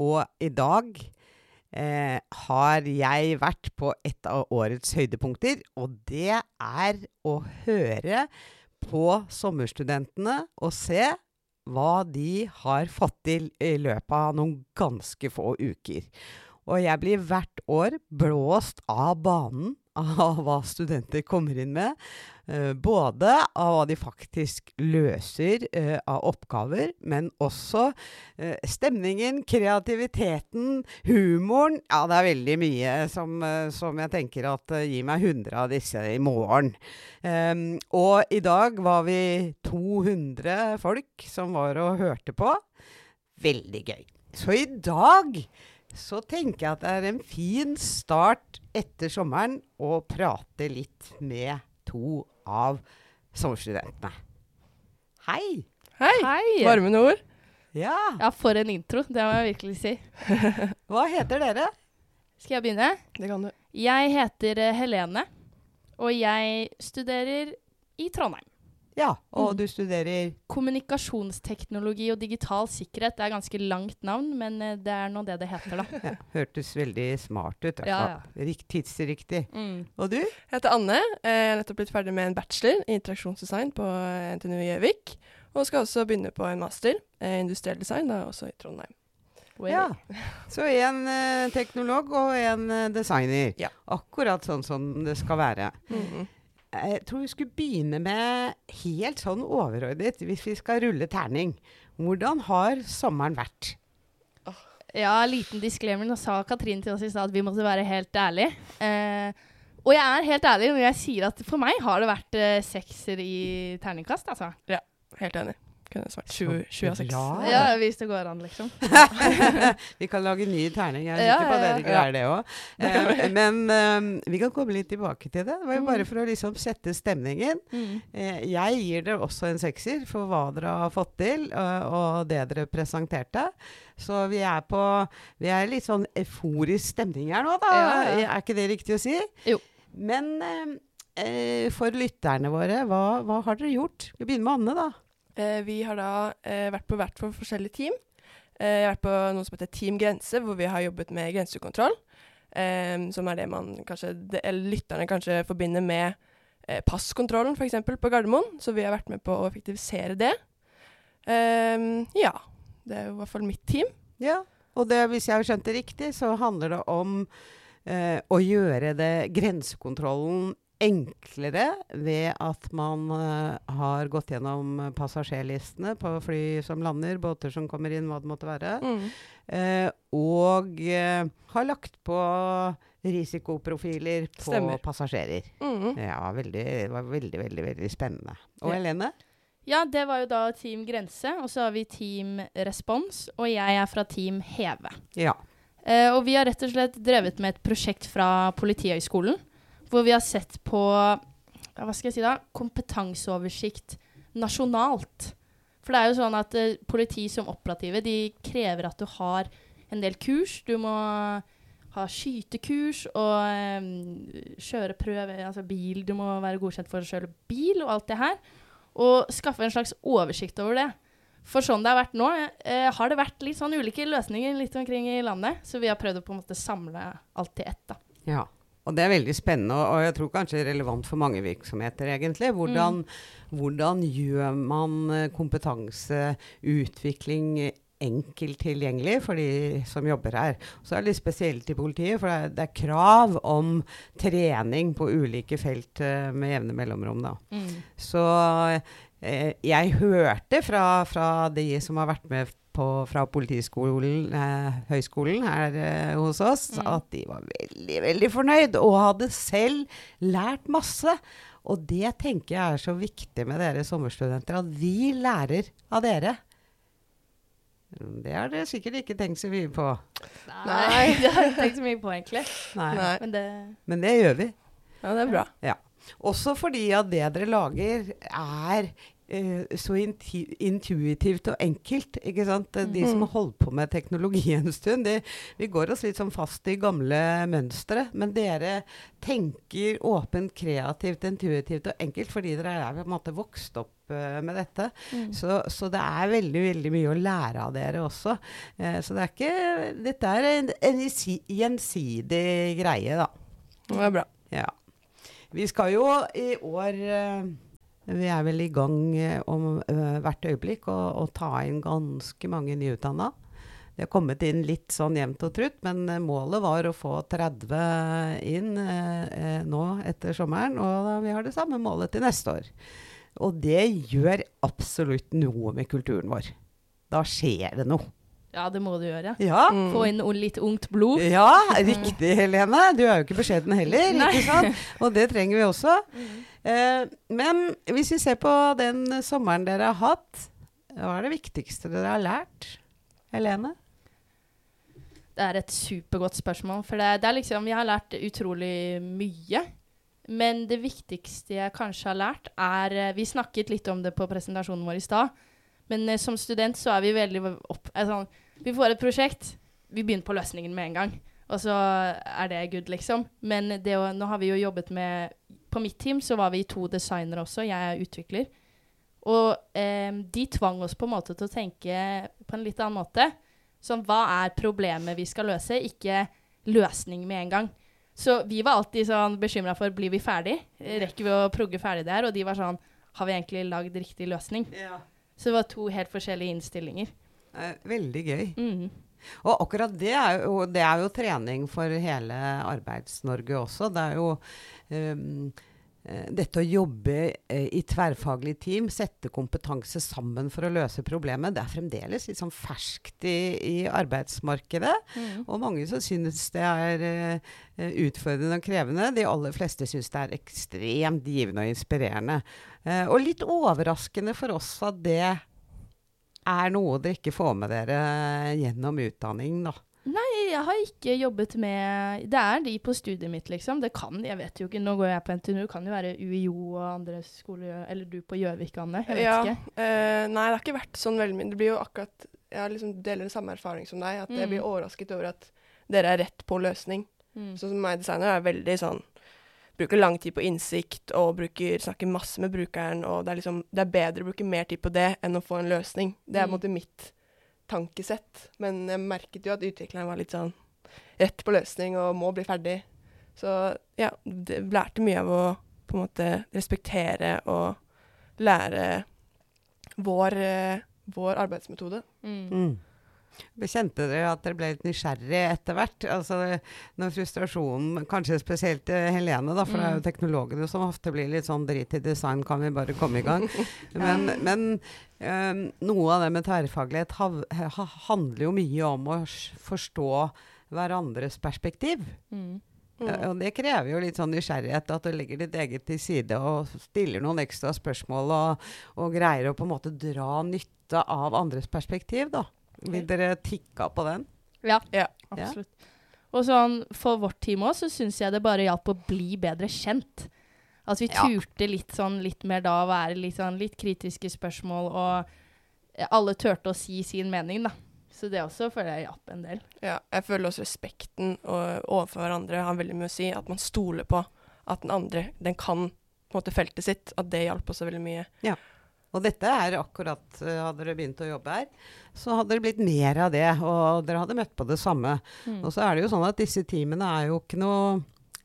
Og i dag eh, har jeg vært på et av årets høydepunkter, og det er å høre på sommerstudentene og se hva de har fått til i løpet av noen ganske få uker. Og jeg blir hvert år blåst av banen av hva studenter kommer inn med. Uh, både av hva de faktisk løser uh, av oppgaver, men også uh, stemningen, kreativiteten, humoren. Ja, det er veldig mye som, som jeg tenker at gir meg 100 av disse i morgen. Um, og i dag var vi 200 folk som var og hørte på. Veldig gøy. Så i dag så tenker jeg at det er en fin start etter sommeren å prate litt med to av sommerstudentene. Hei! Hei! Hei. Varmende ord. Ja, Ja, for en intro. Det må jeg virkelig si. hva heter dere? Skal jeg begynne? Det kan du. Jeg heter eh, Helene, og jeg studerer i Trondheim. Ja, og Mm. du studerer Kommunikasjonsteknologi og digital sikkerhet. Det er ganske langt navn, men eh, det er nå det det heter, da. ja, Hørtes veldig smart ut. Ja, Ja. Rikt, tidsriktig. Mm. Og du? Jeg heter Anne. Eh, Jeg har nettopp blitt ferdig med en bachelor i interaksjonsdesign på NTNU i Gjøvik. Og skal også begynne på en master i industriell design, da også i Trondheim. Ja. Så en eh, teknolog og en eh, designer. Ja. Akkurat sånn som det skal være. Mhm. Jeg tror vi skulle begynne med helt sånn overordnet, hvis vi skal rulle terning. Hvordan har sommeren vært? Ja, liten disclaimer. Nå sa Katrin til oss i stad at vi måtte være helt ærlige. Eh, og jeg er helt ærlig når jeg sier at for meg har det vært eh, sekser i terningkast, altså. Helt enig. Kunne svart 20 20 av 6. Ja, Hvis det går an, liksom. vi kan lage ny terning. Jeg er Ja, sikker på at dere greier det òg. Eh, men eh, vi kan komme litt tilbake til det. Det var jo bare Mm. for å liksom sette stemningen. Mm. Eh, jeg gir dere også en sekser for hva dere har fått til, og, og det dere presenterte. Så vi er på Vi er litt sånn euforisk stemning her nå, da. Ja, ja. Er ikke det riktig å si? Jo. Men eh, eh, for lytterne våre, hva, hva har dere gjort? Vi begynner med Anne, da. Eh, vi har da eh, vært på hvert for forskjellige team. Eh, jeg har vært på noe som heter Team Grense, hvor vi har jobbet med grensekontroll. Som er det man kanskje, det, lytterne kanskje forbinder med passkontrollen, f.eks. på Gardermoen. Så vi har vært med på å effektivisere det. Ja. Det er jo i hvert fall mitt team. Ja. Og det, hvis jeg har skjønt det riktig, så handler det om eh, å gjøre det grensekontrollen enklere ved at man eh, har gått gjennom passasjerlistene på fly som lander, båter som kommer inn, hva det måtte være. Mm. Eh, og eh, har lagt på risikoprofiler på Stemmer. passasjerer. Mm. Ja, veldig, det var veldig, veldig, veldig spennende. Og Ja. Helene? Ja, det var jo da Team Grense, og så har vi Team Respons, og jeg er fra Team Heve. Ja. Eh, og vi har rett og slett drevet med et prosjekt fra Politihøgskolen, hvor vi har sett på hva skal jeg si da, kompetanseoversikt nasjonalt. For det er jo sånn at eh, politi som operative, de krever at du har en del kurs. Du må ha skytekurs og eh, kjøreprøve, altså bil. Du må være godkjent for å kjøre bil og alt det her. Og skaffe en slags oversikt over det. For sånn det har vært nå, eh, har det vært litt sånn ulike løsninger litt omkring i landet. Så vi har prøvd å på en måte samle alt til ett, da. Ja, og det er veldig spennende, og jeg tror kanskje relevant for mange virksomheter, egentlig. Hvordan, hvordan gjør man eh, kompetanseutvikling enkelt tilgjengelig for de som jobber her? Så er det litt spesielt i politiet, for det er, det er krav om trening på ulike felt eh, med jevne mellomrom. da. Så eh, jeg hørte fra, fra de som har vært med på, fra Politiskolen, eh, høyskolen her eh, hos oss, Mm. at de var veldig, veldig fornøyd og hadde selv lært masse. Og det tenker jeg er så viktig med dere sommerstudenter, at vi lærer av dere. Det har dere sikkert ikke tenkt så mye på. Nei, det har jeg ikke tenkt så mye på, egentlig. Nei. Nei. Men det Men det gjør vi. Ja, det er bra. Også fordi at det dere lager, er så intuitivt og enkelt. ikke sant? De som Mhm. har holdt på med teknologi en stund, de, vi går oss litt sånn fast i gamle mønstre. Men dere tenker åpent, kreativt, intuitivt og enkelt fordi dere er på en måte vokst opp eh, med dette. mm. Så, så det er veldig veldig mye å lære av dere også. Eh, så det er ikke, dette er en, en gjensidig greie, da. Det er bra. Ja. Vi skal jo i år eh, Vi er vel i gang eh, om eh, hvert øyeblikk å, å ta inn ganske mange nyutdanna. Det har kommet inn litt sånn jevnt og trutt, men eh, målet var å få 30 inn eh, nå etter sommeren. Og vi har det samme målet til neste år. Og det gjør absolutt noe med kulturen vår. Da skjer det noe. Ja, det må du gjøre. Ja. Mm. Få inn litt ungt blod. Ja, riktig, Helene. Du er jo ikke beskjeden heller. Ikke sant? Og det trenger vi også. Eh, men hvis vi ser på den sommeren dere har hatt, hva er det viktigste dere har lært? Helene? Det er et supergodt spørsmål. For det, det er liksom Jeg har lært utrolig mye. Men det viktigste jeg kanskje har lært, er eh, Vi snakket litt om det på presentasjonen vår i stad. Men eh, som student så er vi veldig opp... eh, sånn, vi får et prosjekt, vi begynner på løsningen med en gang. Og så er det good, liksom. Men det nå har vi jo jobbet med På mitt team så var vi to designere også. Jeg er utvikler. Og eh, de tvang oss på en måte til å tenke på en litt annen måte. Sånn, hva er problemet vi skal løse, ikke løsning med en gang. Så vi var alltid sånn bekymra for blir vi ferdig, Eh, rekker vi å progge ferdig der? Og de var sånn har vi egentlig lagd riktig løsning? Så det var to helt forskjellige innstillinger. Eh, veldig gøy. Mhm. Og akkurat det er jo, det er jo trening for hele Arbeids-Norge også. Det er jo eh, dette å jobbe eh, i tverrfaglig team, sette kompetanse sammen for å løse problemet, det er fremdeles litt sånn ferskt i, i arbeidsmarkedet. Mm. Og mange som synes det er eh, utfordrende og krevende. De aller fleste synes det er ekstremt givende og inspirerende. Eh, og litt overraskende for oss at det er noe dere ikke får med dere gjennom utdanning, da. Nei, jeg har ikke jobbet med Det er de på studiet mitt, liksom. Det kan, jeg vet jo ikke. Nå går jeg på NTNU, kan jo være UiO og andre skoler Eller du på Gjøvik, Anne. Jeg vet ja, ikke. Uh, nei, det har ikke vært sånn veldig mye. Det blir jo akkurat Jeg liksom deler den samme erfaring som deg. At jeg Mm. blir overrasket over at dere er rett på løsning. Mm. Sånn som meg designer er veldig sånn Bruker lang tid på innsikt og bruker, snakker masse med brukeren. Og det er liksom Det er bedre å bruke mer tid på det enn å få en løsning. Det er på en Mm. måte mitt tankesett. Men jeg merket jo at utvikleren var litt sånn rett på løsning og må bli ferdig. Så ja, det lærte mye av å på en måte respektere og lære vår, eh, vår arbeidsmetode. Mm. Mm. Kjente dere at dere ble litt nysgjerrig etter hvert? Altså, når frustrasjonen, kanskje spesielt Helene, da, for det er jo Mm. teknologene som ofte blir litt sånn drit i design, kan vi bare komme i gang? Men, men øhm, noe av det med tverrfaglighet ha, ha, handler jo mye om å forstå hverandres perspektiv. Mm. Mm. Og det krever jo litt sånn nysgjerrighet, at du legger ditt eget til side og stiller noen ekstra spørsmål og, og greier å på en måte dra nytte av andres perspektiv, da. Vil dere tikke på den? Ja, Ja. absolutt. Og sånn, for vårt team òg, så syns jeg det bare hjalp å bli bedre kjent. At vi Ja. turte litt sånn litt mer da å være litt sånn litt kritiske spørsmål, og alle turte å si sin mening, da. Så det også føler jeg hjalp en del. Ja, jeg føler også respekten og, overfor hverandre har veldig mye å si. At man stoler på at den andre den kan på en måte feltet sitt. At det hjalp også veldig mye. Og dette er akkurat eh, Hadde dere begynt å jobbe her, så hadde det blitt mer av det. Og dere hadde møtt på det samme. Mm. Og så er det jo sånn at disse teamene er jo ikke noe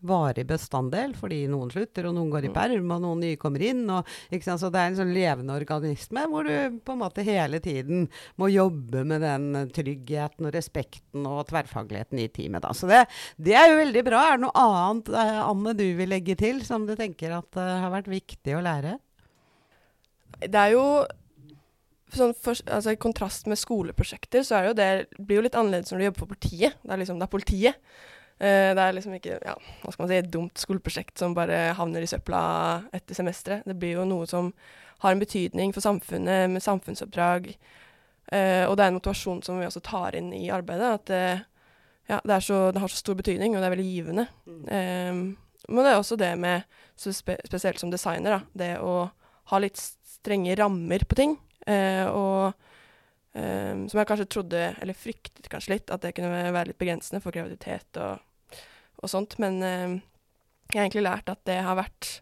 varig bestanddel, fordi noen slutter, og noen går i Mm. perm, og noen nye kommer inn. Og? Så det er en sånn levende organisme hvor du på en måte hele tiden må jobbe med den tryggheten og respekten og tverrfagligheten i teamet. Da. Så det, det er jo veldig bra. Er det noe annet, eh, Anne, du vil legge til som du tenker at uh, har vært viktig å lære? Det er jo sånn for, altså I kontrast med skoleprosjekter, så er det jo det blir jo litt annerledes når du jobber for politiet. Det er liksom, det er politiet. Uh, det er liksom ikke ja, hva skal man si, et dumt skoleprosjekt som bare havner i søpla etter semesteret. Det blir jo noe som har en betydning for samfunnet, med samfunnsoppdrag. Uh, og det er en motivasjon som vi også tar inn i arbeidet. At det, ja, det, så, det har så stor betydning, og det er veldig givende. Eh, men det er også det med, spe, spesielt som designer, da, det å ha litt strenge rammer på ting. Eh, og eh, som jeg kanskje trodde, eller fryktet kanskje litt, at det kunne være litt begrensende for kreativitet og, og sånt. Men eh, jeg har egentlig lært at det har vært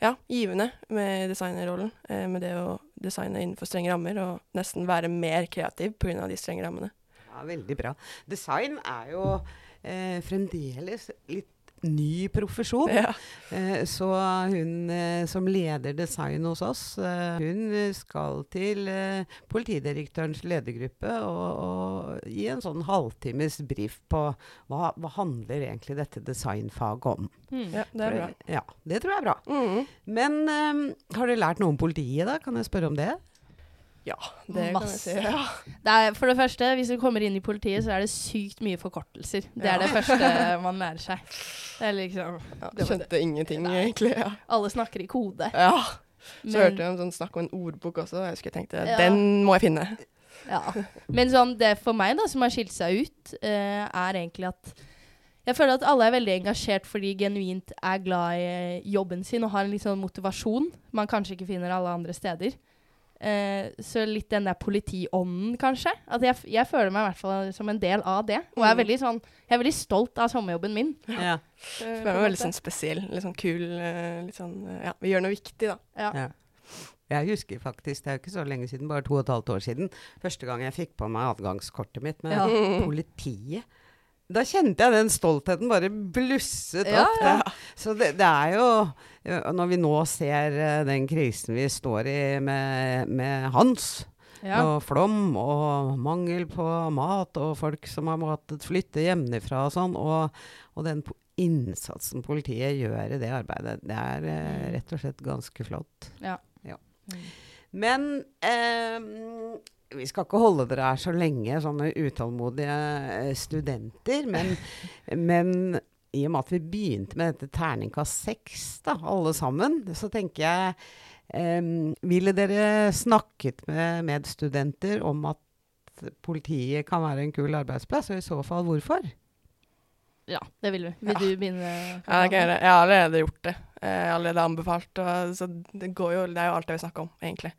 ja, givende med designerrollen. Med det å designe innenfor strenge rammer og nesten være mer kreativ pga. de strenge rammene. Ja, Veldig bra. Design er jo eh, fremdeles litt ny profesjon. Ja. Eh, så hun eh, som leder design hos oss, eh, hun skal til eh, politidirektørens ledergruppe og, og gi en sånn halvtimes brief på hva, hva handler egentlig dette designfaget om. Mm. ja, det er bra. Ja, det tror jeg er bra. Mm. Men eh, har du lært noe om politiet, da? Kan jeg spørre om det? Ja, det kan jeg si. Ja. Det er, for det første, hvis du kommer inn i politiet, så er det sykt mye forkortelser. Det Ja. er det første man lærer seg. Det liksom Ja, Det skjønte skjønte ingenting, egentlig. Ja. Alle snakker i kode. ja. Så Men- hørte jeg om sånn snakk om en ordbok også. og Jeg husker jeg tenkte Ja. den må jeg finne. Ja. Men sånn, det for meg da, som har skilt seg ut, uh, er egentlig at jeg føler at alle er veldig engasjert fordi genuint er glad i eh, jobben sin og har en litt sånn motivasjon man kanskje ikke finner alle andre steder. Eh, så litt den der politiånden, kanskje. At jeg, jeg føler meg i hvert fall som en del av det. Og jeg er Mm. veldig sånn, jeg er veldig stolt av sommerjobben min. Ja. Det meg veldig sånn spesiell, litt sånn kul. eh, Litt sånn, eh, ja, vi gjør noe viktig, da. Ja. Ja. Jeg husker faktisk, det er jo ikke så lenge siden, bare to og et halvt år siden, første gang jeg fikk på meg adgangskortet mitt med Ja. Politiet. Da kjente jeg den stoltheten bare blusset Ja, opp. ja. da. Så det, det er jo Når vi nå ser eh, den krisen vi står i med, med Hans, Ja. og flom og mangel på mat, og folk som har måttet flytte hjemmefra og sånn, og, og den innsatsen politiet gjør i det arbeidet, det er eh, Mm. rett og slett ganske flott. Ja. Men eh, vi skal ikke holde dere her så lenge, sånne utålmodige eh, studenter. Men, men i og med at vi begynte med dette terningkast seks, da, alle sammen, så tenker jeg eh, Ville dere snakket med medstudenter om at politiet kan være en kul arbeidsplass, og i så fall hvorfor? ja, det vil vi. Vil Ja. du begynne? Ja, det kan jeg. Jeg har allerede gjort det. Jeg har allerede anbefalt. Og, så det, går jo, det er jo alt jeg vil snakke om, egentlig.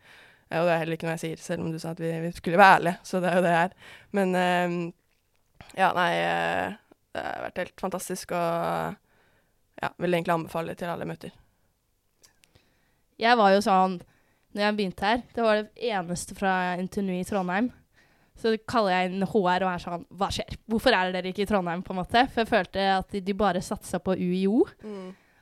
Og det er heller ikke noe jeg sier, selv om du sa at vi, vi skulle være ærlige. Så det er jo det jeg er. Men eh, ja, nei eh, Det har vært helt fantastisk, og ja, vil egentlig anbefale det til alle møter. Jeg var jo sånn når jeg begynte her, det var det eneste fra NTNU i Trondheim. Så kaller jeg inn HR og er sånn Hva skjer? Hvorfor er dere ikke i Trondheim? på en måte? For jeg følte at de, bare satsa på UiO.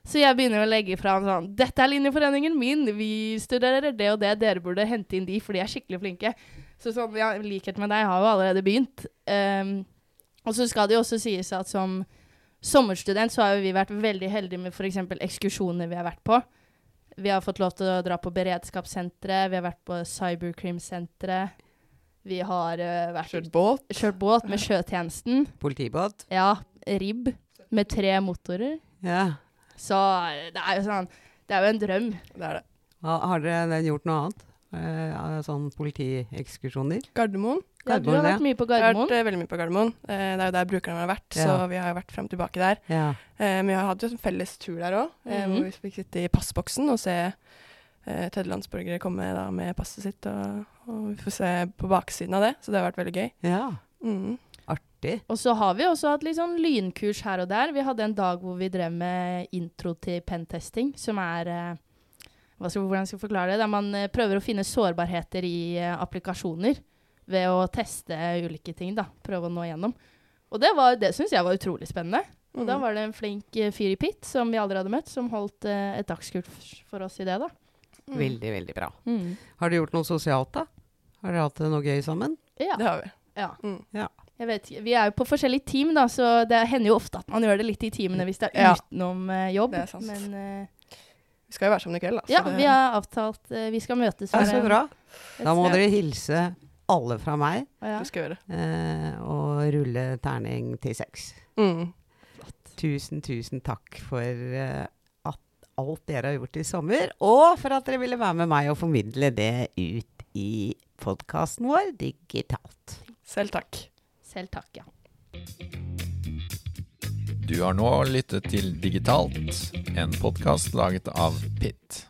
Så jeg begynner å legge fram sånn Dette er linjeforeningen min, vi studerer det og det, dere burde hente inn de, for de er skikkelig flinke. Så sånn, ja, likhet med deg har jo allerede begynt. Um, og så skal det jo også sies at som sommerstudent så har jo vi vært veldig heldige med f.eks. ekskursjoner vi har vært på. Vi har fått lov til å dra på beredskapssenteret, vi har vært på cyberkrimsenteret. Vi har uh, vært Kjørt båt. kjørt båt med sjøtjenesten. Politibåt? Ja, ribb med tre motorer. Ja. Så eh, det er jo sånn Det er jo en drøm. Det er det. Ha, har dere gjort noe annet? Uh, sånn politiekskursjoner? Gardermoen. Ja, du har vært mye på Gardermoen. Jeg har vært eh, veldig mye på Gardermoen. Eh, det er jo der brukerne har vært, Ja. så vi har vært frem og tilbake der. Ja. Eh, men vi har hatt jo en felles tur der òg, mm -hmm. hvor vi fikk sitte i passboksen og se eh, tredjelandsborgere komme da med passet sitt. Og, og vi får se på baksiden av det, så det har vært veldig gøy. ja. Mm. Artig. Og så har vi også hatt litt sånn lynkurs her og der. Vi hadde en dag hvor vi drev med intro til pentesting, som er eh, hva skal, Hvordan skal jeg forklare det? Der man prøver å finne sårbarheter i eh, applikasjoner ved å teste ulike ting. da, Prøve å nå igjennom. Og det, var- det syns jeg var utrolig spennende. Og da Mm. var det en flink eh, fyr i PIT som vi aldri hadde møtt, som holdt eh, et dagskurs for oss i det. da. Mm. Veldig, veldig bra. Mm. Har dere gjort noe sosialt, da? Har dere hatt det noe gøy sammen? Ja. Det har vi. ja. Mm. Jeg vet Vi er jo på forskjellige team, da, så det hender jo ofte at man gjør det litt i teamene hvis det er Ja. utenom eh, jobb. Det er sant. Men eh, Vi skal jo være sammen i kveld, da. så ja, det- vi har avtalt uh, Vi skal møtes. Det er så bra. Da må dere hilse alle fra meg Ja. Det skal gjøre. eh, og rulle terning til seks. Mm. Tusen, tusen takk for eh, at alt dere har gjort i sommer, og for at dere ville være med meg og formidle det ut i podkasten vår Digitalt. Selv takk. Selv takk, ja. Du har nå lyttet til Digitalt, en podkast laget av Pitt.